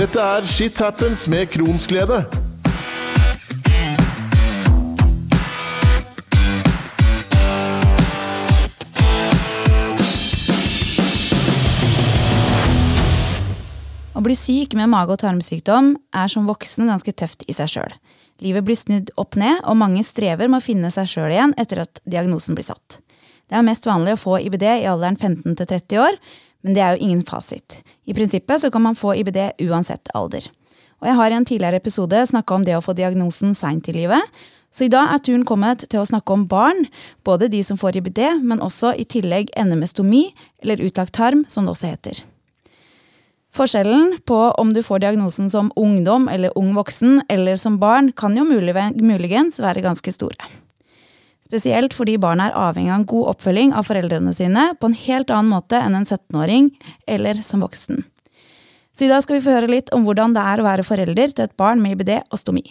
Dette er Shit Happens med Kronsglede. Å bli syk med mage- og tarmsykdom er som voksen ganske tøft i seg sjøl. Livet blir snudd opp ned, og mange strever med å finne seg sjøl igjen etter at diagnosen blir satt. Det er mest vanlig å få IBD i alderen 15 til 30 år, men det er jo ingen fasit. I prinsippet så kan man få IBD uansett alder. Og jeg har i en tidligere episode snakka om det å få diagnosen seint i livet, så i dag er turen kommet til å snakke om barn, både de som får IBD, men også i tillegg ender med stomi, eller utlagt tarm, som det også heter. Forskjellen på om du får diagnosen som ungdom eller ung voksen eller som barn, kan jo muligens være ganske store. Spesielt fordi barna er avhengig av en god oppfølging av foreldrene sine på en helt annen måte enn en 17-åring eller som voksen. Så i dag skal vi få høre litt om hvordan det er å være forelder til et barn med IBD og stomi.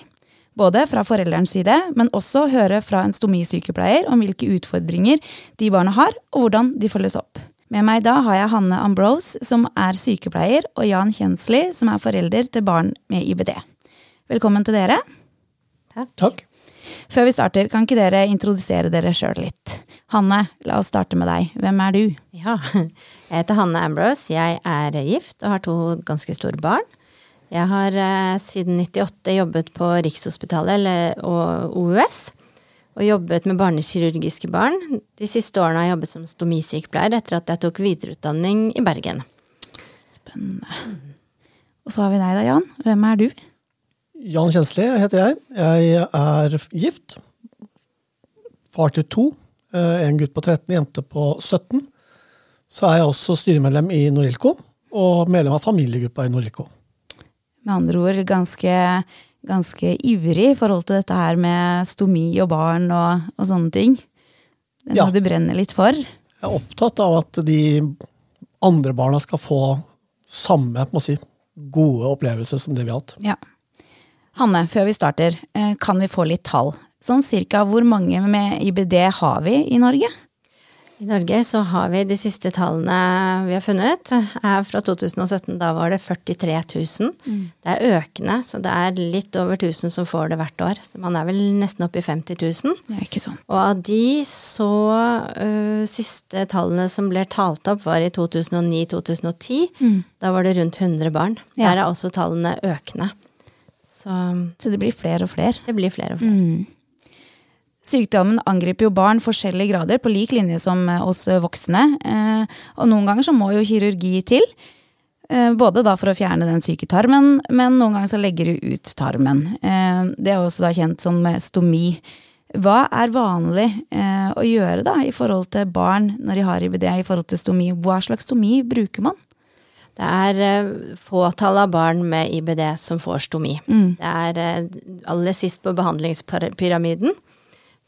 Både fra forelderens side, men også høre fra en stomisykepleier om hvilke utfordringer de barna har, og hvordan de følges opp. Med meg da har jeg Hanne Ambrose, som er sykepleier, og Jan Kjensli, som er forelder til barn med IBD. Velkommen til dere. Takk. Takk. Før vi starter, kan ikke dere introdusere dere sjøl litt? Hanne, la oss starte med deg. Hvem er du? Ja, Jeg heter Hanne Ambrose. Jeg er gift og har to ganske store barn. Jeg har eh, siden 98 jobbet på Rikshospitalet og OUS og jobbet med barnekirurgiske barn. De siste årene har jeg jobbet som stomisykepleier etter at jeg tok videreutdanning i Bergen. Spennende. Og så har vi deg da, Jan. Hvem er du? Jan Kjensli heter jeg. Jeg er gift. Far til to. Eh, en gutt på 13, jente på 17. Så er jeg også styremedlem i Norilco, og medlem av familiegruppa i Norilco. Med andre ord ganske ganske ivrig i forhold til dette her med stomi og barn og, og sånne ting. Den ja. du brenner litt for? Jeg er opptatt av at de andre barna skal få samme si, gode opplevelser som det vi har hatt. Ja. Hanne, før vi starter, eh, kan vi få litt tall? Sånn cirka hvor mange med IBD har vi i Norge? I Norge så har vi de siste tallene vi har funnet, er fra 2017. Da var det 43 000. Mm. Det er økende, så det er litt over 1000 som får det hvert år. Så man er vel nesten oppe i 50 000. Ja, ikke sant. Og av de så uh, Siste tallene som ble talt opp, var i 2009-2010. Mm. Da var det rundt 100 barn. Ja. Der er også tallene økende. Så, så, det blir flere og flere? Det blir flere og flere. Mm. Sykdommen angriper jo barn forskjellige grader, på lik linje som eh, oss voksne. Eh, og noen ganger så må jo kirurgi til. Eh, både da for å fjerne den syke tarmen, men noen ganger så legger du ut tarmen. Det er også da kjent som stomi. Hva er vanlig å gjøre da i forhold til barn når de har IBD i forhold til stomi? Hva slags stomi bruker man? Det er fåtall av barn med IBD som får stomi. Mm. Det er aller sist på behandlingspyramiden.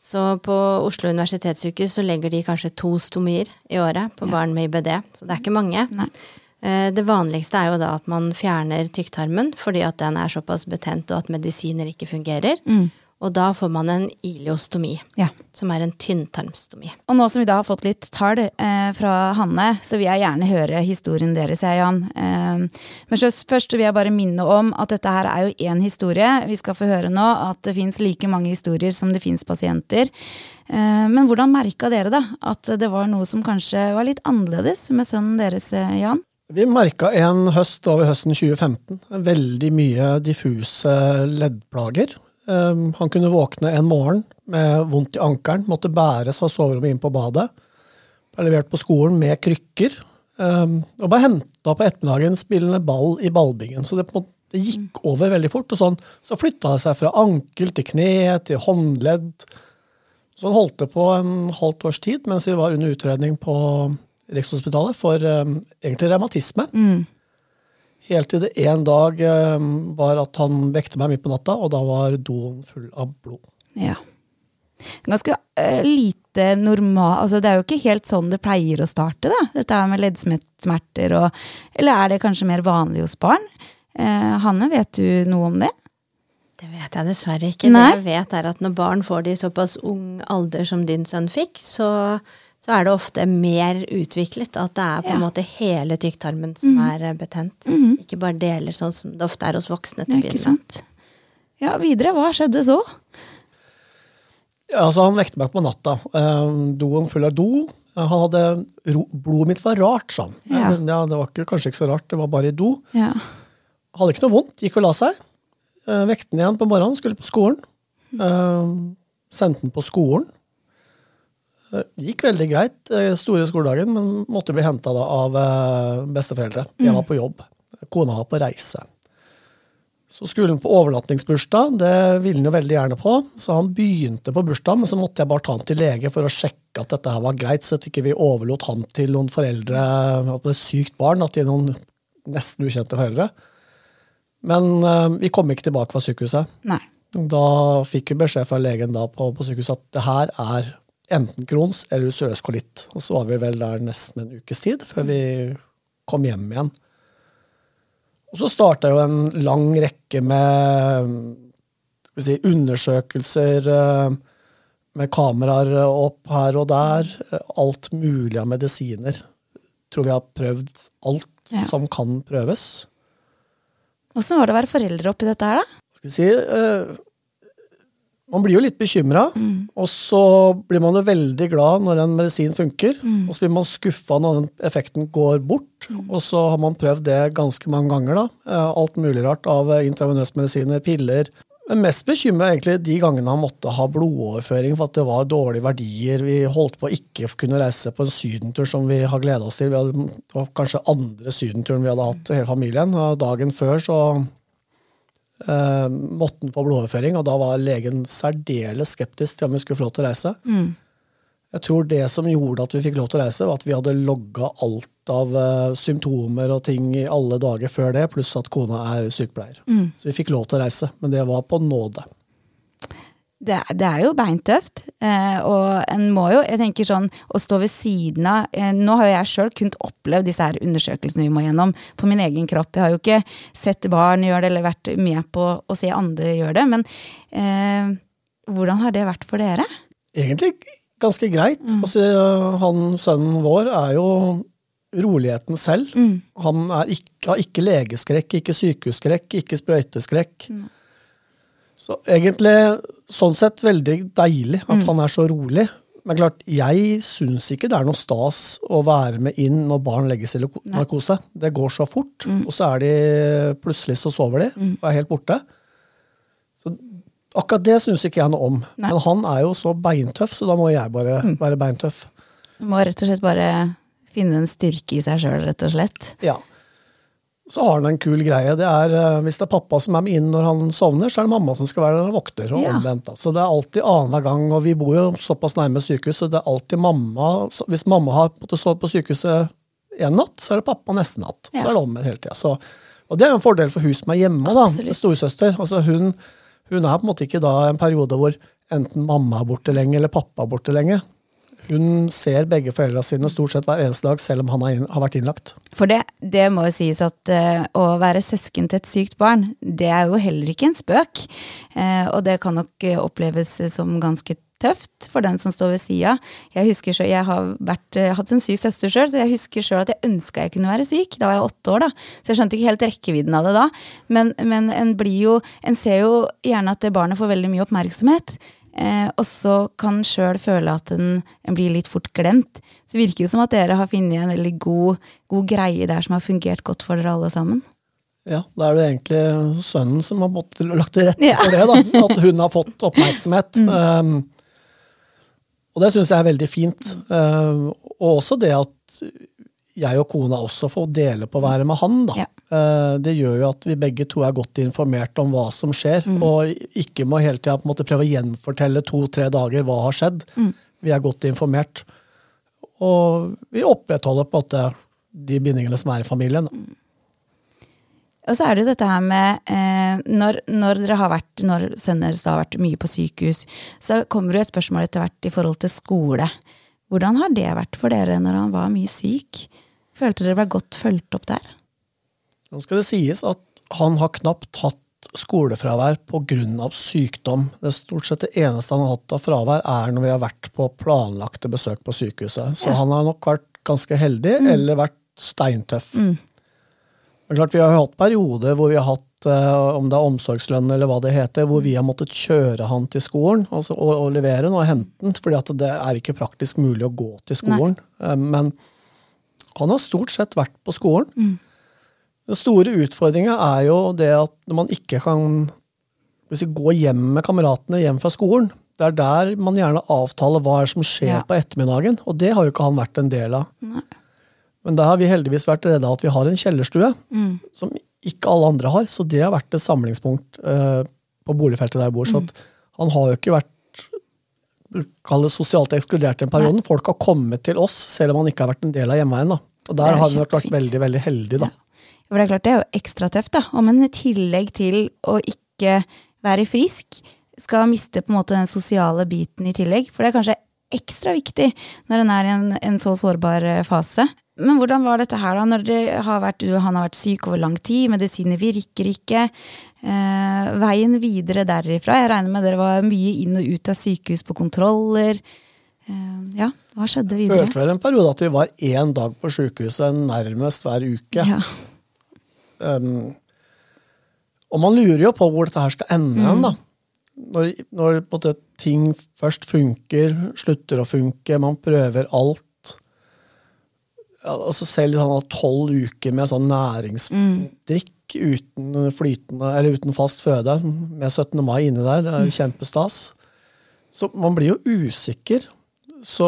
Så på Oslo universitetssykehus så legger de kanskje to stomier i året på ja. barn med IBD, så det er ikke mange. Nei. Eh, det vanligste er jo da at man fjerner tykktarmen fordi at den er såpass betent og at medisiner ikke fungerer. Mm. Og da får man en iliostomi, ja. som er en tynntarmstomi. Og nå som vi da har fått litt tall eh, fra Hanne, så vil jeg gjerne høre historien deres, jeg, Jan. Eh, men først vil jeg bare minne om at dette her er jo én historie. Vi skal få høre nå at det fins like mange historier som det fins pasienter. Eh, men hvordan merka dere da at det var noe som kanskje var litt annerledes med sønnen deres, eh, Jan? Vi merka en høst over høsten 2015 veldig mye diffuse leddplager. Um, han kunne våkne en morgen med vondt i ankelen, måtte bæres fra soverommet inn på badet. Ble levert på skolen med krykker. Um, og ble henta på ettermiddagen spillende ball i ballbingen. Så det, det gikk over veldig fort. og sånn, Så flytta det seg fra ankel til kne til håndledd. Så han holdt det på en halvt års tid mens vi var under utredning på Rikshospitalet for um, egentlig revmatisme. Mm. Helt til det en dag eh, var at han vekte meg midt på natta, og da var doen full av blod. Ja. Ganske uh, lite normal altså Det er jo ikke helt sånn det pleier å starte, da. Dette med leddsmerter og Eller er det kanskje mer vanlig hos barn? Uh, Hanne, vet du noe om det? Det vet jeg dessverre ikke. Nei? Det jeg vet, er at når barn får det i såpass ung alder som din sønn fikk, så så er det ofte mer utviklet. At det er på en Ja. måte hele tykktarmen som er eh, betent. Ikke bare deler, sånn som det ofte er hos voksne. til å begynne med. Ja, videre, hva skjedde så? Ja, altså Han vekte meg på natta. Eh, doen full av do. Eh, Han hadde ro Blodet mitt var rart, sa han. Ja. Ja, Det var ikke, kanskje ikke så rart, det var bare i do. Ja. Hadde ikke noe vondt, gikk og la seg. Eh, Vekte den igjen på morgenen, skulle på skolen. Eh, Sendte den på skolen. Eh, Gikk veldig greit, eh, store skoledagen, men måtte bli henta av eh, besteforeldre. Jeg var på jobb. Kona var på reise. Så skulle han på overnattingsbursdag, det ville han jo veldig gjerne på. Så han begynte på bursdagen, men så måtte jeg bare ta han til lege for å sjekke at dette her var greit, så at ikke vi overlot han til noen foreldre at det er sykt barn, at de er noen nesten ukjente foreldre. Men uh, vi kom ikke tilbake fra sykehuset. Nei. Da fikk vi beskjed fra legen da på, på sykehuset at det her er enten Crohns eller ulcerøs kolitt. Og så var vi vel der nesten en ukes tid før vi kom hjem igjen. Og så starta jo en lang rekke med si, undersøkelser eh, med kameraer opp her og der. Alt mulig av medisiner. Tror vi har prøvd alt Ja. som kan prøves. Åssen var det å være foreldre oppi dette her, da? skal vi si, eh, man blir jo litt bekymra, og så blir man jo veldig glad når en medisin funker. Og så blir man skuffa når den effekten går bort. Og så har man prøvd det ganske mange ganger. da. Eh, Alt mulig rart av eh, intravenøse medisiner, piller. Men mest bekymra egentlig de gangene han måtte ha blodoverføring for at det var dårlige verdier. Vi holdt på å ikke kunne reise på en sydentur som vi har gleda oss til. Vi hadde, det var kanskje andre sydenturen vi hadde hatt hele familien. Dagen før så eh, måtte han få blodoverføring, og da var legen særdeles skeptisk til om vi skulle få lov til å reise. Jeg tror det som gjorde at vi fikk lov til å reise, var at vi hadde logga alt av eh, symptomer og ting i alle dager før det, pluss at kona er sykepleier. Så vi fikk lov til å reise, men det var på nåde. Det, det er jo beintøft. Eh, og en må jo, jeg tenker sånn, å stå ved siden av eh, Nå har jo jeg sjøl kunnet oppleve disse her undersøkelsene vi må gjennom på min egen kropp. Jeg har jo ikke sett barn gjøre det, eller vært med på å se andre gjøre det. Men eh, hvordan har det vært for dere? Egentlig ganske greit. Altså, han sønnen vår er jo roligheten selv. Han er ikke, har ikke legeskrekk, ikke sykehusskrekk, ikke sprøyteskrekk. Så egentlig sånn sett veldig deilig at han er så rolig. Men klart, jeg syns ikke det er noe stas å være med inn når barn legges i narkose. narkose. Det går så fort, og så er de plutselig så sover de og er helt borte. Så akkurat det syns ikke jeg noe om. Nei. Men han er jo så beintøff, så da må jeg bare være beintøff. Du må rett og slett bare finne en styrke i seg sjøl, rett og slett. Ja. Så har han en kul greie. Det er, eh, Hvis det er pappa som er med inn når han sovner, så er det mamma som skal være der og våkner. og Ja. omvendt. da. Så det er alltid annenhver gang, og vi bor jo såpass nærme sykehus, så det er alltid mamma så Hvis mamma har måttet sove på sykehuset en natt, så er det pappa neste natt. Ja. Så er det omvendt hele tida. Og det er jo en fordel for hun som er hjemme, da. med Storesøster. Altså hun, hun er på en måte ikke da en periode hvor enten mamma er borte lenge eller pappa er borte lenge. Hun ser begge foreldrene sine stort sett hver eneste dag, selv om han har vært innlagt. For det, det må jo sies at uh, å være søsken til et sykt barn, det er jo heller ikke en spøk. Uh, og det kan nok eh, oppleves som ganske tøft for den som står ved sida. Jeg jeg har vært, hatt en syk søster sjøl, så jeg husker sjøl at jeg ønska jeg kunne være syk. Da var jeg åtte år, da. Så jeg skjønte ikke helt rekkevidden av det da. Men, men en jo En ser jo gjerne at det barnet får veldig mye oppmerksomhet. Eh, og så kan sjøl føle at en, blir litt fort glemt. Så det virker jo som at dere har funnet en veldig god, god greie der som har fungert godt for dere alle sammen. Ja, da er det egentlig sønnen som har lagt til rette for det, da. At hun har fått oppmerksomhet. Um, og det syns jeg er veldig fint. Um, og også det at jeg og kona også får dele på å være med han, da. Ja. Uh, det gjør jo at vi begge to er godt informert om hva som skjer, og ikke må hele tida prøve å gjenfortelle to-tre dager hva har skjedd. Vi er godt informert. Og vi opprettholder på en måte de bindingene som er i familien. Da. Og så er det jo dette her med eh, når, når dere har vært, når sønnen deres har vært mye på sykehus, så kommer det et spørsmål etter hvert i forhold til skole. Hvordan har det vært for dere når han var mye syk? Følte dere ble godt fulgt opp der? Nå skal det sies at han har knapt hatt skolefravær pga. sykdom. Det stort sett det eneste han har hatt av fravær, er når vi har vært på planlagte besøk på sykehuset. Så han har nok vært ganske heldig, eller vært steintøff. Men klart, Vi har hatt perioder hvor vi har hatt, eh, om det er omsorgslønn eller hva det heter, hvor vi har måttet kjøre han til skolen og, og, og levere han og hente han, fordi det er ikke praktisk mulig å gå til skolen. Nei. Men han har stort sett vært på skolen. Den store utfordringa er jo det at når man ikke kan hvis vi gå hjem med kameratene hjem fra skolen, det er der man gjerne avtaler hva er som skjer Ja. på ettermiddagen, og det har jo ikke han vært en del av. Men der har vi heldigvis vært redda at vi har en kjellerstue, som ikke alle andre har, så det har vært et samlingspunkt eh, på boligfeltet der jeg bor. Så at han har jo ikke vært kall det sosialt ekskludert i en periode. Folk har kommet til oss, selv om han ikke har vært en del av hjemveien. Da. Og der er har vi nok vært veldig, veldig heldige, da. For det er klart, det er jo ekstra tøft, da. Om en i tillegg til å ikke være frisk, skal miste på en måte den sosiale biten i tillegg. For det er kanskje ekstra viktig når en er i en, en så sårbar eh, fase. Men hvordan var dette her, da? Når det har vært, du- han har vært syk over lang tid, medisiner virker ikke. Eh, veien videre derifra? Jeg regner med dere var mye inn og ut av sykehus på kontroller. Eh, ja, hva skjedde videre? Følte vel en periode at vi var én dag på sykehuset nærmest hver uke. Ja. Um, og man lurer jo på hvor dette her skal ende hen, da. Når, når måte, ting først funker, slutter å funke, man prøver alt. Altså selv sånn tolv uker med sånn næringsdrikk uten flytende, eller uten fast føde, med 17. mai inni der, det er kjempestas. Så man blir jo usikker. Så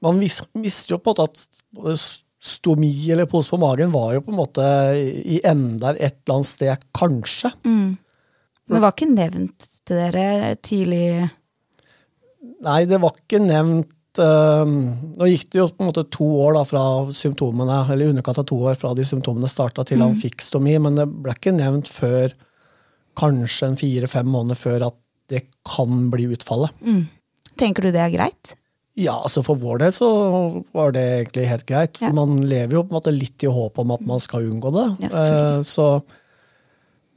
man vis, visste jo på en måte at stomi eller pose på magen var jo på en måte i enden der et eller annet sted, kanskje. Men det var ikke nevnt til dere tidlig Nei, det var ikke nevnt Nå gikk det jo på en måte to år da fra symptomene, eller i underkant av to år fra de symptomene starta til han fikk stomi, men det ble ikke nevnt før kanskje en fire-fem måneder før at det kan bli utfallet. Tenker du det er greit? Ja, altså for vår del så var det egentlig helt greit. Ja. man lever jo på en måte litt i håp om at man skal unngå det. Ja. Eh, så,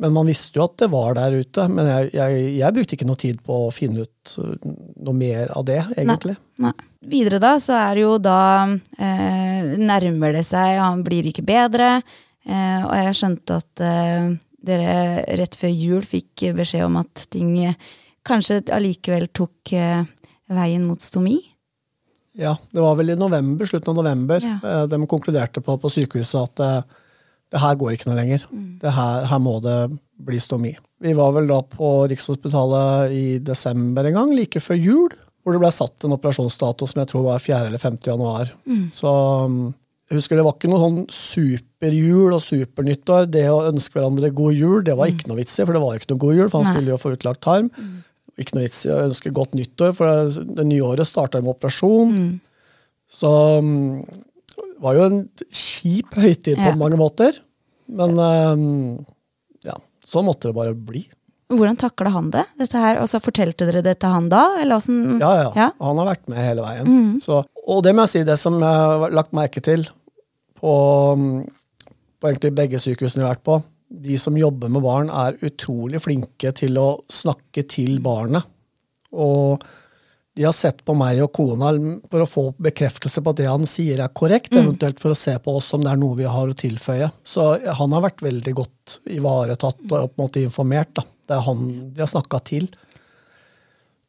men man visste jo at det var der ute. Men jeg, jeg, jeg brukte ikke noe tid på å finne ut uh, noe mer av det, egentlig. Nei. Videre da, så er det jo da eh, Nærmer det seg, han blir ikke bedre. Eh, og jeg skjønte at eh, dere rett før jul fikk beskjed om at ting kanskje allikevel tok eh, veien mot stomi. Ja, Det var vel i november, slutten av november Ja. eh, de konkluderte på, på sykehuset at eh, det her går ikke noe lenger. Mm. Det her, her må det bli stomi. Vi var vel da på Rikshospitalet i desember en gang, like før jul, hvor det ble satt en operasjonsdato som jeg tror var 4. eller 5. januar. Mm. Så um, jeg husker det var ikke noe sånn superjul og supernyttår. Det å ønske hverandre god jul, det var ikke noe vits i, for det var ikke noe god jul, for han Mm. Nei. Mm. skulle jo få utlagt tarm. Ikke noe vits i å ønske godt nyttår, for det, det nye året starta med operasjon. Mm. Så um, var jo en kjip høytid på Ja. mange måter. Men um, ja, så måtte det bare bli. Hvordan takla han det? Dette her, og så Fortalte dere det til han da? Ja, ja. Ja. Han har vært med hele veien. Så, og det må jeg si, det som jeg har lagt merke til på, um, på egentlig begge sykehusene jeg har vært på, de som jobber med barn, er utrolig flinke til å snakke til barnet. Og de har sett på meg og kona for å få bekreftelse på at det han sier er korrekt, eventuelt for å se på oss om det er noe vi har å tilføye. Så han har vært veldig godt ivaretatt og på en måte informert. Da. Det er han de har snakka til.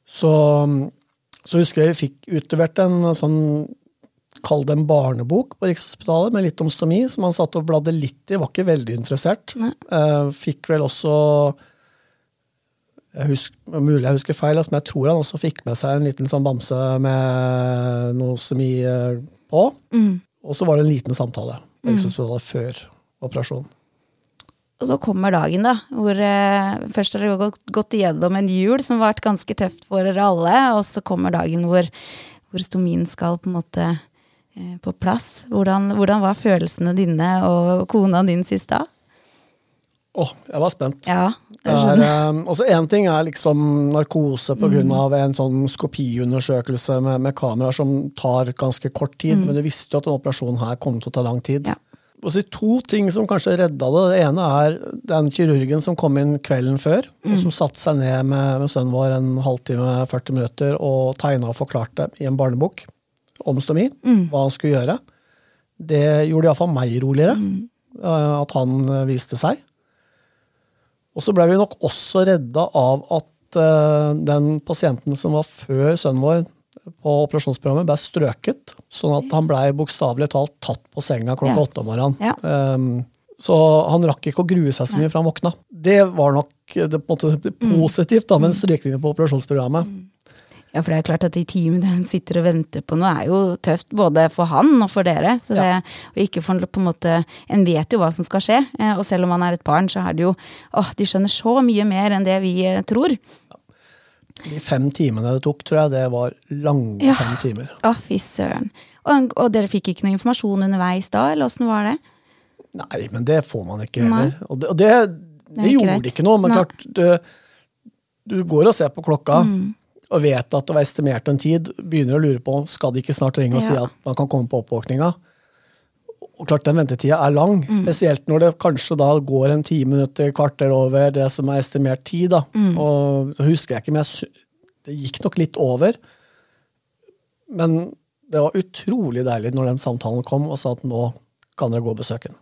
Så, så husker jeg vi fikk utlevert en sånn Kall det en barnebok på Rikshospitalet med litt om stomi, som han satt og bladde litt i. Var ikke veldig interessert. Nei. fikk vel også jeg husker, Mulig jeg husker feil, altså, men jeg tror han også fikk med seg en liten sånn bamse med noe semi på. på. Og så var det en liten samtale på Rikshospitalet før operasjonen. Og så kommer dagen, da, hvor eh, først har dere gått, gått igjennom en jul som har vært ganske tøft for dere alle, og så kommer dagen hvor, hvor stomien skal på en måte eh, på plass. Hvordan, hvordan var følelsene dine og kona din sist da? Å, jeg var spent. Ja, jeg er, Én ting er liksom narkose pga. av en sånn skopiundersøkelse med, med kameraer som tar ganske kort tid, men du visste jo at en operasjon her kom til å ta lang tid. Ja. Og så to ting som kanskje redda det. Det ene er den kirurgen som kom inn kvelden før, og som satte seg ned med, med sønnen vår en halvtime, 40 minutter og tegna og forklarte i en barnebok om stomi hva han skulle gjøre. Det gjorde iallfall meg roligere, eh, at han eh, viste seg. Og så ble vi nok også redda av at uh, den pasienten som var før sønnen vår på operasjonsprogrammet, ble strøket. Sånn at han blei bokstavelig talt tatt på senga klokka Ja. åtte om morgenen. Ja. Um, så han rakk ikke å grue seg så mye før han våkna. Det var nok det, på en måte, det positivt da, med en strykning på operasjonsprogrammet. Ja, for det er klart at de timene der han sitter og venter på noe, er jo tøft både for han og for dere. Så det, og ikke for på en måte En vet jo hva som skal skje, eh, og selv om han er et barn, så er det jo åh, De skjønner så mye mer enn det vi eh, tror. De fem timene det tok, tror jeg det var lange Ja. fem timer. Å, fy søren. Og, og dere fikk ikke noe informasjon underveis da, eller åssen var det? Nei, men det får man ikke heller. Og det, og det, det, det gjorde greit. ikke noe. Men Nei. klart, du, du går og ser på klokka Mm. Og vet at det var estimert en tid. Begynner å lure på skal de ikke snart ringe og si at man kan komme på oppvåkninga. Og klart Den ventetida er lang, Mm. spesielt når det kanskje da går en ti minutter, kvarter over det som er estimert tid. da. Mm. Og så husker jeg ikke, men det gikk nok litt over. Men det var utrolig deilig når den samtalen kom og sa at nå kan dere gå og besøke den.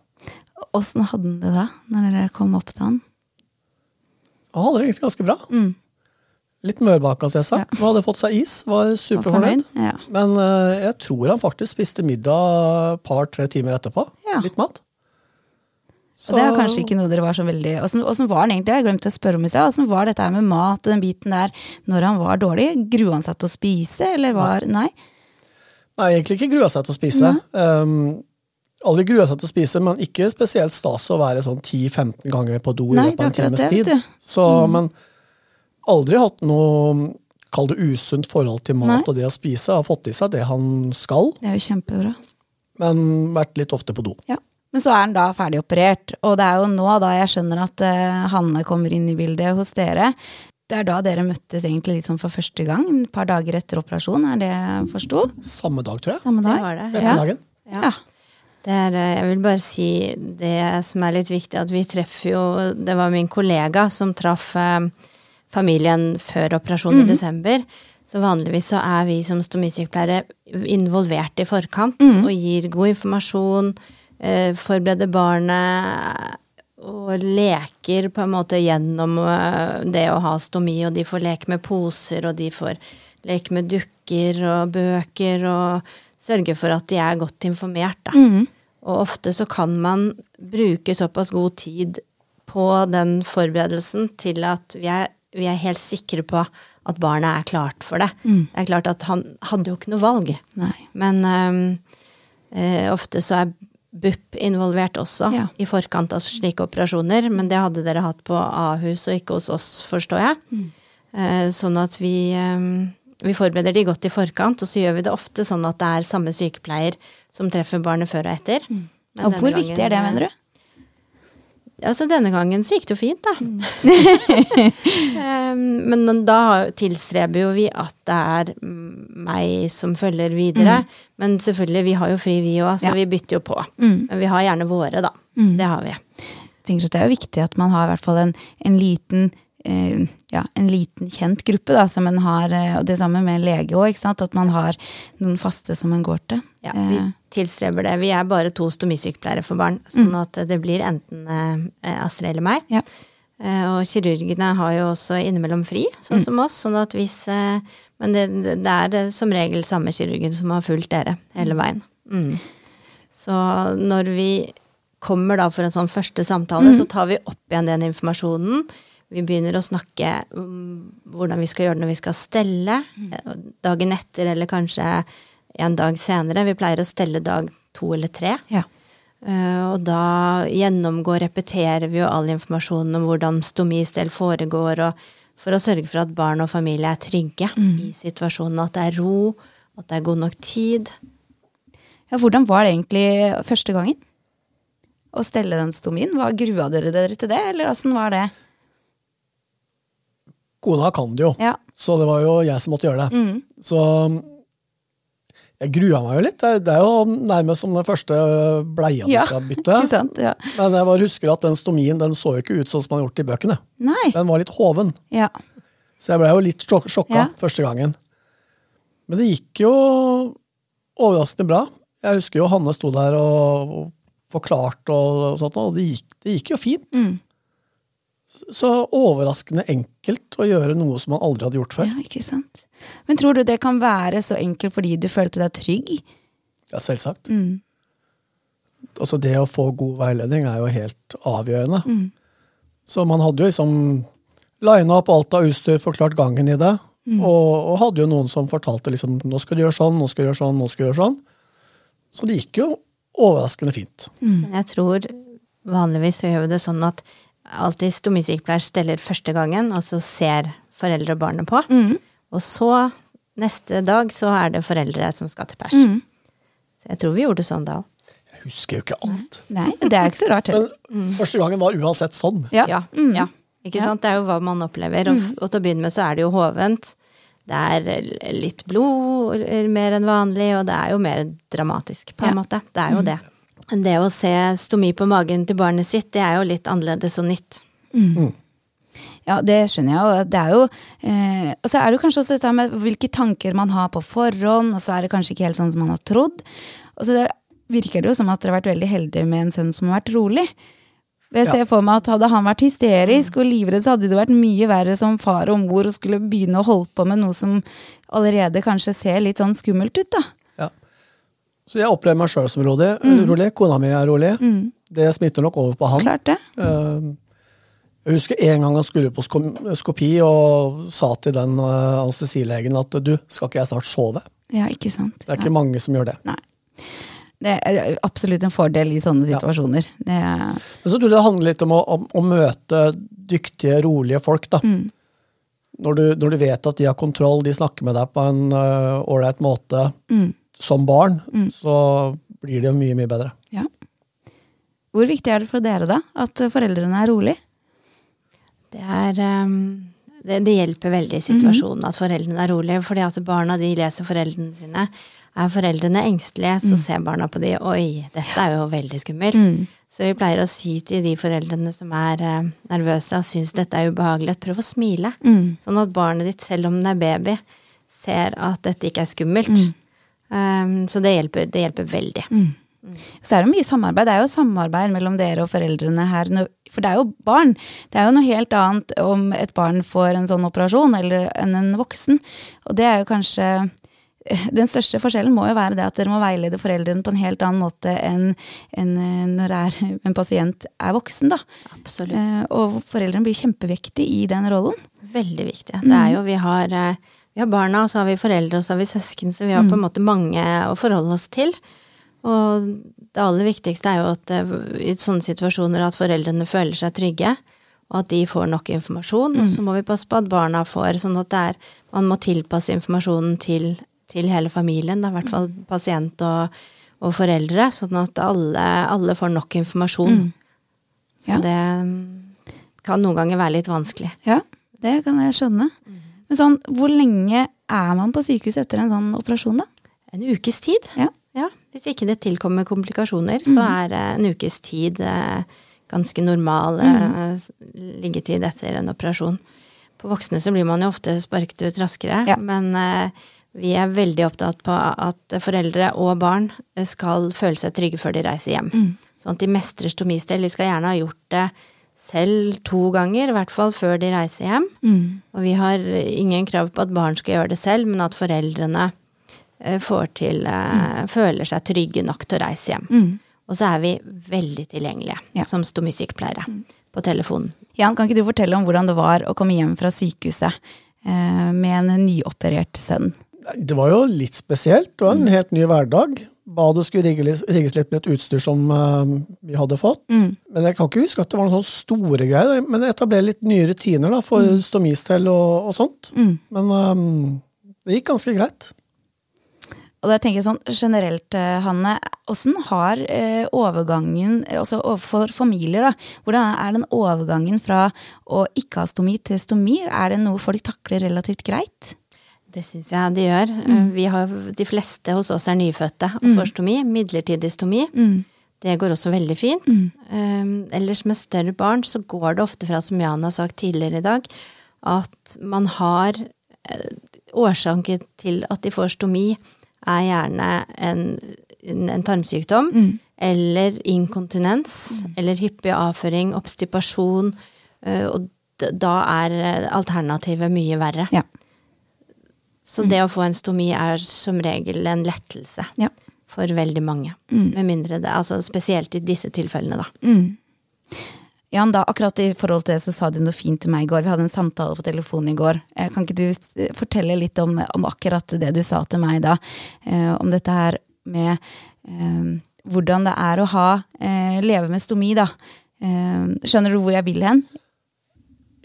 Åssen hadde han det da, når dere kom opp til han? Han hadde det egentlig ganske bra. Mm. Litt mørbaka, som jeg sa. Han hadde fått seg is, var superfornøyd. Ja. Men uh, jeg tror han faktisk spiste middag et par-tre timer etterpå. Ja. Litt mat. Og det er kanskje ikke noe dere var så veldig Åssen var han egentlig? Jeg glemte å spørre om i sted. Åssen var dette her med mat, den biten der, når han var dårlig? Grua han seg til å spise, eller var Nei? Nei, egentlig ikke grua seg til å spise. Um, aldri grua seg til å spise, men ikke spesielt stas å være sånn 10-15 ganger på do i løpet av en times tid. Så, mm. Så, Men aldri hatt noe Kall det usunt forhold til mat Nei. og det å spise. Har fått i seg det han skal, Det er jo kjempebra. men vært litt ofte på do. Ja. Men så er han da ferdig operert, og det er jo nå da jeg skjønner at uh, Hanne kommer inn i bildet hos dere. Det er da dere møttes egentlig sånn for første gang, et par dager etter operasjon, er det jeg forsto? Samme dag, tror jeg. Samme dag? Det var det. Etter Ja. dagen. Ja. Det er, eh, jeg vil bare si det som er litt viktig, at vi treffer jo Det var min kollega som traff eh, familien før operasjonen i desember. Så vanligvis så er vi som stomisykepleiere involvert i forkant og gir god informasjon, eh, forbereder barnet og leker på en måte gjennom eh, det å ha stomi, og de får leke med poser, og de får leke med dukker og bøker, og sørge for at de er godt informert, da. Og ofte så kan man bruke såpass god tid på den forberedelsen til at vi er, vi er helt sikre på at barnet er klart for det. Det er klart at han hadde jo ikke noe valg. Nei. Men um, uh, ofte så er BUP involvert også Ja. i forkant av slike operasjoner, men det hadde dere hatt på Ahus og ikke hos oss, forstår jeg. Eh, sånn at vi, um, vi forbereder de godt i forkant, og så gjør vi det ofte sånn at det er samme sykepleier som treffer barnet før og etter. Men Og hvor viktig er det, mener du? Altså, denne gangen så gikk det jo fint, da. Mm. Men da tilstreber jo vi at det er mm, meg som følger videre. Men selvfølgelig, vi har jo fri vi òg, så Ja. vi bytter jo på. Men vi har gjerne våre, da. Det har vi. Jeg tenker at Det er jo viktig at man har i hvert fall en, en liten ja, en liten kjent gruppe, da, som en har, eh, og det samme med en lege òg, at man har noen faste som en går til. Ja, vi Eh, tilstreber det. Vi er bare to stomisykepleiere for barn, sånn at det blir enten eh, Astrid eller meg. ja. Eh, Og kirurgene har jo også innimellom fri, sånn som oss. sånn at hvis, eh, Men det, det er eh, som regel samme kirurgen som har fulgt dere hele veien. Mm. Så når vi kommer da for en sånn første samtale, så tar vi opp igjen den informasjonen. Vi begynner å snakke om hvordan vi skal gjøre det når vi skal stelle. eh, Dagen etter eller kanskje en dag senere. Vi pleier å stelle dag to eller tre. ja. Eh, Og da gjennomgår, repeterer vi jo all informasjonen om hvordan stomistell foregår, og for å sørge for at barn og familie er trygge i situasjonen. At det er ro, at det er god nok tid. ja. Hvordan var det egentlig første gangen? Å stelle den stomien? Hva Grua dere dere til det, eller åssen var det? Kona kan det jo, Ja. så det var jo jeg som måtte gjøre det. Mm. Så Jeg grua meg jo litt. Det er, jo nærmest som den første bleia du Ja, skal bytte. Sant? Ja. Men jeg bare husker at den stomien den så jo ikke ut sånn som man har gjort i bøkene. Nei. Den var litt hoven. Ja. Så jeg ble jo litt sjok sjokka Ja. første gangen. Men det gikk jo overraskende bra. Jeg husker jo Hanne sto der og, og forklarte og, og sånt, og det gikk, det gikk jo fint. Mm. Så overraskende enkelt å gjøre noe som man aldri hadde gjort før. ja, ikke sant. Men tror du det kan være så enkelt fordi du følte deg trygg? Ja, selvsagt. Mm. Altså det å få god veiledning er jo helt avgjørende. Mm. Så man hadde jo liksom lina opp alt av utstyr, forklart gangen i det. Mm. Og, og hadde jo noen som fortalte liksom nå skal du gjøre sånn, nå skal du gjøre sånn, nå skal du gjøre sånn. Så det gikk jo overraskende fint. Men jeg tror vanligvis så gjør vi det sånn at alltid stomisykepleier steller første gangen, og så ser foreldre og barnet på. Mm. Og så, neste dag, så er det foreldre som skal til pers. Mm. Så jeg tror vi gjorde det sånn da òg. Jeg husker jo ikke alt. Nei, det er ikke så rart. Men første gangen var uansett sånn. Ja. Ja. Mm. ja. Ikke Ja. sant? Det er jo hva man opplever. Og, og til å begynne med så er det jo hovent. Det er litt blod mer enn vanlig, og det er jo mer dramatisk, på en Ja. måte. Det er jo det. Det å se stomi på magen til barnet sitt, det er jo litt annerledes og nytt. Ja, det skjønner jeg. Og det er jo eh, Og så er det kanskje også dette med hvilke tanker man har på forhånd, og så er det kanskje ikke helt sånn som man har trodd. Og så det virker det jo som at dere har vært veldig heldige med en sønn som har vært rolig. Jeg Ja. ser for meg at Hadde han vært hysterisk og livredd, så hadde det vært mye verre som far og mor og skulle begynne å holde på med noe som allerede kanskje ser litt sånn skummelt ut. da. Ja. Så jeg opplever meg sjøl som rolig. rolig. Kona mi er rolig. Det smitter nok over på han. Klart det. Eh, Jeg husker en gang han skulle på skopi og sa til den eh, anestesilegen at du, skal ikke jeg snart sove? Ja, ikke sant. Det er ikke mange som gjør det. Nei. Det er absolutt en fordel i sånne Ja. situasjoner. Det er, Men så tror jeg det handler litt om å, om, å møte dyktige, rolige folk. da. Når, du, når du vet at de har kontroll, de snakker med deg på en ålreit uh, måte som barn, så blir det jo mye, mye bedre. ja. Hvor viktig er det for dere da, at foreldrene er rolig? Det, er, um det, det hjelper veldig i situasjonen at foreldrene er rolige, fordi at barna de leser foreldrene sine. Er foreldrene engstelige, så ser barna på de Oi, dette er jo veldig skummelt. Så vi pleier å si til de foreldrene som er eh, nervøse og syns dette er ubehagelig, at prøv å smile. Sånn at barnet ditt, selv om den er baby, ser at dette ikke er skummelt. Ehm, så det hjelper, det hjelper veldig. Så er det mye samarbeid. Det er jo samarbeid mellom dere og foreldrene her. For det er jo barn. Det er jo noe helt annet om et barn får en sånn operasjon eller enn en voksen. Og det er jo kanskje den største forskjellen må jo være det at dere må veilede foreldrene på en helt annen måte enn enn, eh, når en pasient er voksen. da. Absolutt. Eh, Og foreldrene blir kjempeviktige i den rollen. Veldig viktig. Det er jo, vi har, eh, vi har barna, og så har vi foreldre, og så har vi søsken, så vi har på en måte mange å forholde oss til. Og det aller viktigste er jo at eh, i sånne situasjoner at foreldrene føler seg trygge, og at de får nok informasjon. Og så må vi passe på at barna får, sånn at det er Man må tilpasse informasjonen til, til hele familien, da, i hvert fall pasient og, og foreldre, sånn at alle, alle får nok informasjon. Så Ja. det mm, kan noen ganger være litt vanskelig. Ja, det kan jeg skjønne. Men sånn, hvor lenge er man på sykehus etter en sånn operasjon, da? En ukes tid. Ja. Hvis ikke det tilkommer komplikasjoner, så er eh, en ukes tid eh, ganske normal mm -hmm. liggetid etter en operasjon. På voksne så blir man jo ofte sparket ut raskere, Ja. men vi er veldig opptatt på at foreldre og barn skal føle seg trygge før de reiser hjem. Sånn at de mestrer stomistell. De skal gjerne ha gjort det selv to ganger, i hvert fall før de reiser hjem. Og vi har ingen krav på at barn skal gjøre det selv, men at foreldrene eh, får til mm. føler seg trygge nok til å reise hjem. Og så er vi veldig tilgjengelige Ja. som stomisykepleiere på telefonen. Jan, kan ikke du fortelle om hvordan det var å komme hjem fra sykehuset eh, med en nyoperert sønn? Det var jo litt spesielt. Det var en helt ny hverdag. Badet skulle rigges, rigges litt med et utstyr som uh, vi hadde fått. Men jeg kan ikke huske at det var noen sånne store greier. Men etablere litt nye rutiner da, for stomistell og, og sånt. Men um, det gikk ganske greit. Og da tenker jeg sånn generelt, eh, Hanne, åssen har eh, overgangen, altså overfor familier, da, hvordan er den overgangen fra å ikke ha stomi til stomi? Er det noe folk takler relativt greit? Det syns jeg de gjør. Vi har, de fleste hos oss er nyfødte og får stomi. Midlertidig stomi. Det går også veldig fint. Um, ellers med større barn så går det ofte fra, som Jan har sagt tidligere i dag, at man har eh, Årsaken til at de får stomi, er gjerne en, en, tarmsykdom eller inkontinens eller hyppig avføring, obstipasjon, eh, og da er eh, alternativet mye verre. Ja. Så det å få en stomi er som regel en lettelse Ja. for veldig mange. Med mindre det, altså spesielt i disse tilfellene, da. Jan, da, akkurat i forhold til det så sa du noe fint til meg i går. Vi hadde en samtale på telefonen i går. Eh, Kan ikke du fortelle litt om, om akkurat det du sa til meg da? Eh, om dette her med eh, hvordan det er å ha eh, leve med stomi, da. Eh, skjønner du hvor jeg vil hen?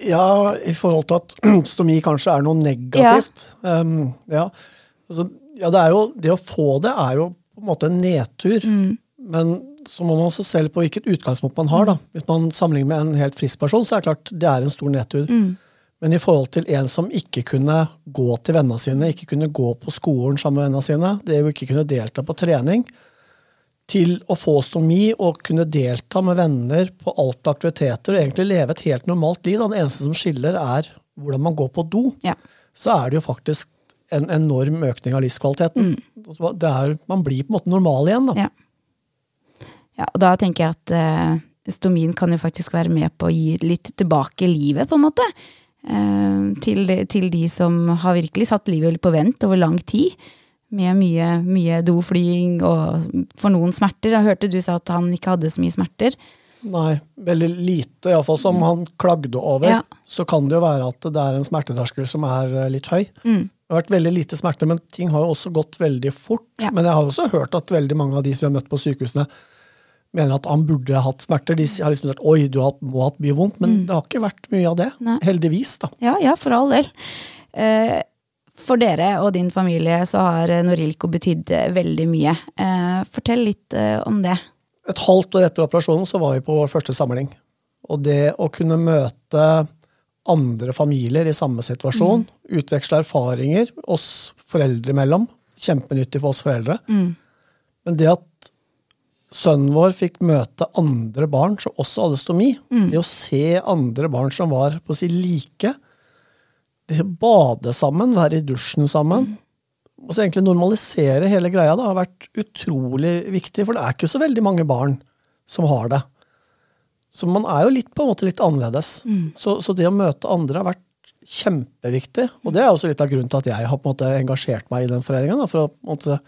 Ja, i forhold til at stomi kanskje er noe negativt. Um, ja. Altså, ja, det er jo Det å få det er jo på en måte en nedtur. Men så må man også se på hvilket utgangspunkt man har. da. Hvis man sammenligner med en helt frisk person, så er det klart det er en stor nedtur. Men i forhold til en som ikke kunne gå til vennene sine, ikke kunne gå på skolen sammen med vennene sine, det å ikke kunne delta på trening, til å få stomi og kunne delta med venner på alt aktiviteter og egentlig leve et helt normalt liv. Da. Det eneste som skiller, er hvordan man går på do. Ja. Så er det jo faktisk en enorm økning av livskvaliteten. Mm. Det er, man blir på en måte normal igjen. Da. Ja. Ja, og da tenker jeg at eh, stomien kan jo faktisk være med på å gi litt tilbake livet, på en måte. Eh, til, de, til de som har virkelig satt livet på vent over lang tid. Med mye, mye doflying og for noen smerter. Jeg hørte du sa at han ikke hadde så mye smerter. Nei, veldig lite, iallfall som han klagde over. Ja. Så kan det jo være at det er en smerteterskel som er eh, litt høy. Det har vært veldig lite smerte, men ting har jo også gått veldig fort. Ja. Men jeg har også hørt at veldig mange av de som vi har møtt på sykehusene, mener at han burde hatt smerter. De har liksom sagt oi, du må ha hatt mye vondt, men det har ikke vært mye av det. Nei. Heldigvis, da. Ja, ja, for all del. Eh, for dere og din familie så har eh, Norilco betydd eh, veldig mye. Eh, fortell litt om det. Et halvt år etter operasjonen så var vi på vår første samling. Og det å kunne møte andre familier i samme situasjon, utveksle erfaringer oss foreldre imellom, kjempenyttig for oss foreldre. Men det at sønnen vår fikk møte andre barn som også hadde stomi, det å se andre barn som var på å si like, bade sammen, være i dusjen sammen, og så egentlig normalisere hele greia, Det har vært utrolig viktig, for det er ikke så veldig mange barn som har det. Så man er jo litt på en måte litt annerledes. Så, så det å møte andre har vært kjempeviktig, og det er også litt av grunnen til at jeg har på en måte engasjert meg i den foreningen, for å på en måte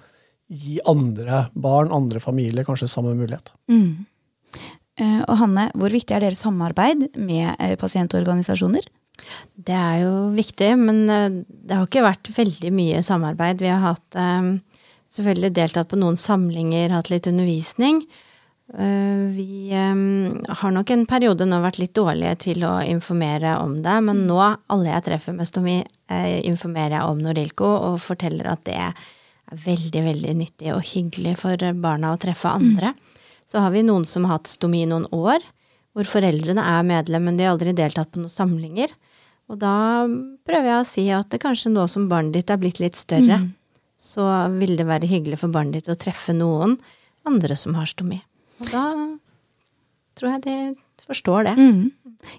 gi andre barn, andre familier, kanskje samme mulighet. Mm. og Hanne, hvor viktig er deres samarbeid med eh, pasientorganisasjoner? Det er jo viktig, men eh, det har ikke vært veldig mye samarbeid. Vi har hatt eh, selvfølgelig deltatt på noen samlinger, hatt litt undervisning. Eh, Vi har nok en periode nå vært litt dårlige til å informere om det, men nå, alle jeg treffer med stomi, informerer jeg om Norilco og forteller at det er veldig, veldig nyttig og hyggelig for barna å treffe andre. Så har vi noen som har hatt stomi i noen år, hvor foreldrene er medlem, men de har aldri deltatt på noen samlinger. Og da prøver jeg å si at det kanskje nå som barnet ditt er blitt litt større, så vil det være hyggelig for barnet ditt å treffe noen andre som har stomi. Og da tror jeg de forstår det.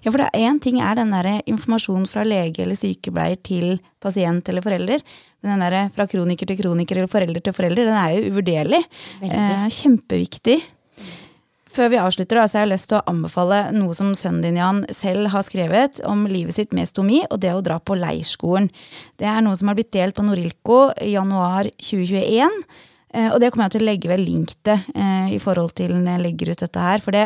Ja, for det én ting er den der informasjonen fra lege eller sykepleier til pasient eller forelder. Men den der fra kroniker til kroniker eller forelder til forelder, den er jo uvurderlig. Eh, kjempeviktig. Før vi avslutter, da, så har jeg lyst til å anbefale noe som sønnen din Jan selv har skrevet om livet sitt med stomi, og det å dra på leirskolen. Det er noe som har blitt delt på Norilco i januar 2021. eh, Og det kommer jeg til å legge ved link til eh, i forhold til når jeg legger ut dette her. For det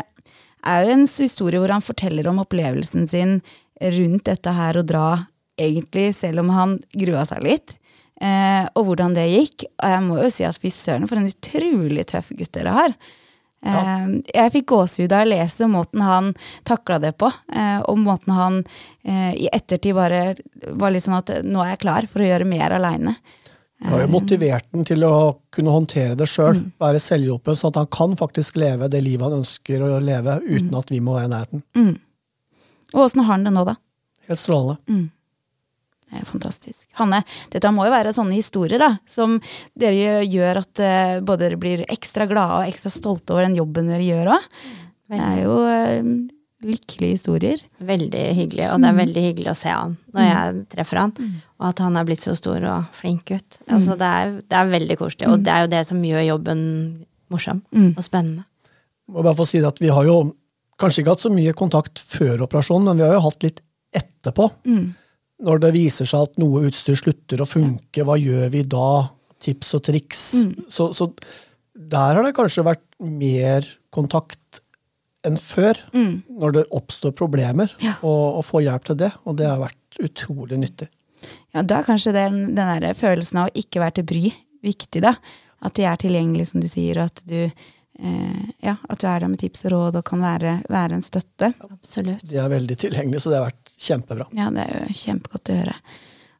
er jo en historie hvor han forteller om opplevelsen sin rundt dette her å dra, egentlig, selv om han grua seg litt. Eh, og hvordan det gikk. Og jeg må jo si at fy søren, for en utrolig tøff gutt dere har. Eh, jeg fikk gåsehud da jeg leste måten han takla det på, eh, og måten han eh, i ettertid bare var litt sånn at nå er jeg klar for å gjøre mer aleine. Du har jo motivert den til å kunne håndtere det sjøl, være selvhjulpen, sånn at han kan faktisk leve det livet han ønsker å leve, uten at vi må være i nærheten. Og åssen har han det nå, da? Helt strålende. Er fantastisk. Hanne, dette må jo være sånne historier da, som dere gjør at eh, både dere blir ekstra glade og ekstra stolte over den jobben dere gjør òg. Det er jo eh, lykkelige historier. Veldig hyggelig, og det er veldig hyggelig å se han når jeg treffer han. Og at han er blitt så stor og flink gutt. Altså, det, er, det er veldig koselig, og det er jo det som gjør jobben morsom og spennende. Må bare få si det at Vi har jo kanskje ikke hatt så mye kontakt før operasjonen, men vi har jo hatt litt etterpå. Når det viser seg at noe utstyr slutter å funke, hva gjør vi da? Tips og triks. Så, så der har det kanskje vært mer kontakt enn før, når det oppstår problemer, og, og få hjelp til det. Og det har vært utrolig nyttig. Ja, da er kanskje den, den der følelsen av å ikke være til bry viktig, da. At de er tilgjengelige, som du sier, og at du, eh, ja, at du er der med tips og råd og kan være, være en støtte. Absolutt. De er veldig tilgjengelige, så det har vært kjempebra. Ja, det er jo kjempegodt å høre.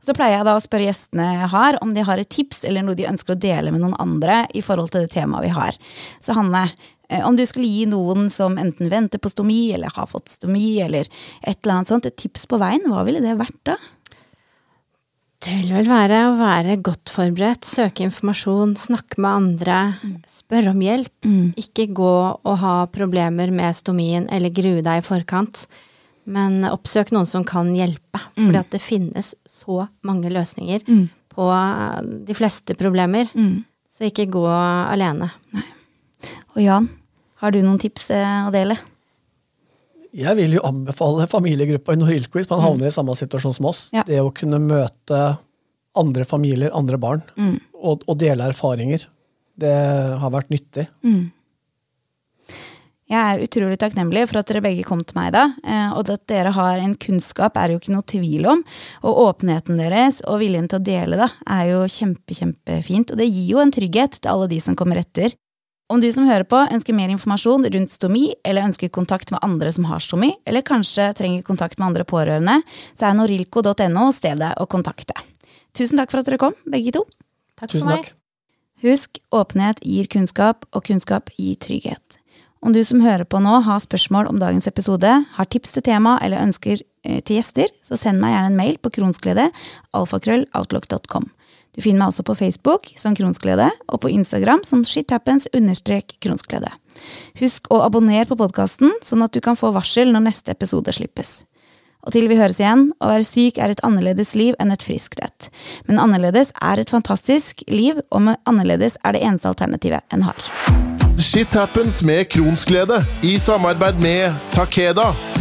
Så pleier jeg da å spørre gjestene jeg har, om de har et tips eller noe de ønsker å dele med noen andre i forhold til det temaet vi har. Så Hanne, eh, om du skulle gi noen som enten venter på stomi, eller har fått stomi, eller et eller annet sånt, et tips på veien, hva ville det vært da? Det vil vel være å være godt forberedt, søke informasjon, snakke med andre, spørre om hjelp. Ikke gå og ha problemer med stomien eller grue deg i forkant, men oppsøk noen som kan hjelpe. Mm. For det finnes så mange løsninger på de fleste problemer. Så ikke gå alene. Og Jan, har du noen tips eh, å dele? Jeg vil jo anbefale familiegruppa i Norilco hvis man havner i samme situasjon som oss. Ja. Det å kunne møte andre familier, andre barn, og, og dele erfaringer. Det har vært nyttig. Jeg er utrolig takknemlig for at dere begge kom til meg da, eh, og at dere har en kunnskap er det jo ikke noe tvil om, og åpenheten deres og viljen til å dele da, er jo kjempe, kjempefint, og det gir jo en trygghet til alle de som kommer etter. Om du som hører på ønsker mer informasjon rundt stomi, eller ønsker kontakt med andre som har stomi, eller kanskje trenger kontakt med andre pårørende, så er norilco.no stedet å kontakte. Tusen takk for at dere kom, begge to. Takk Tusen for meg. takk. Husk, åpenhet gir kunnskap, og kunnskap gir trygghet. Om du som hører på nå har spørsmål om dagens episode, har tips til tema eller ønsker eh, til gjester, så send meg gjerne en mail på kronsglede, alfakrølloutlook.com. Du finner meg også på Facebook som Kronsglede, og på Instagram som shithappens understrek kronsglede. Husk å abonnere på podkasten, sånn at du kan få varsel når neste episode slippes. Og til vi høres igjen, å være syk er et annerledes liv enn et friskt et. Men annerledes er et fantastisk liv, og med annerledes er det eneste alternativet en har. Shit happens med Kronsglede i samarbeid med Takeda.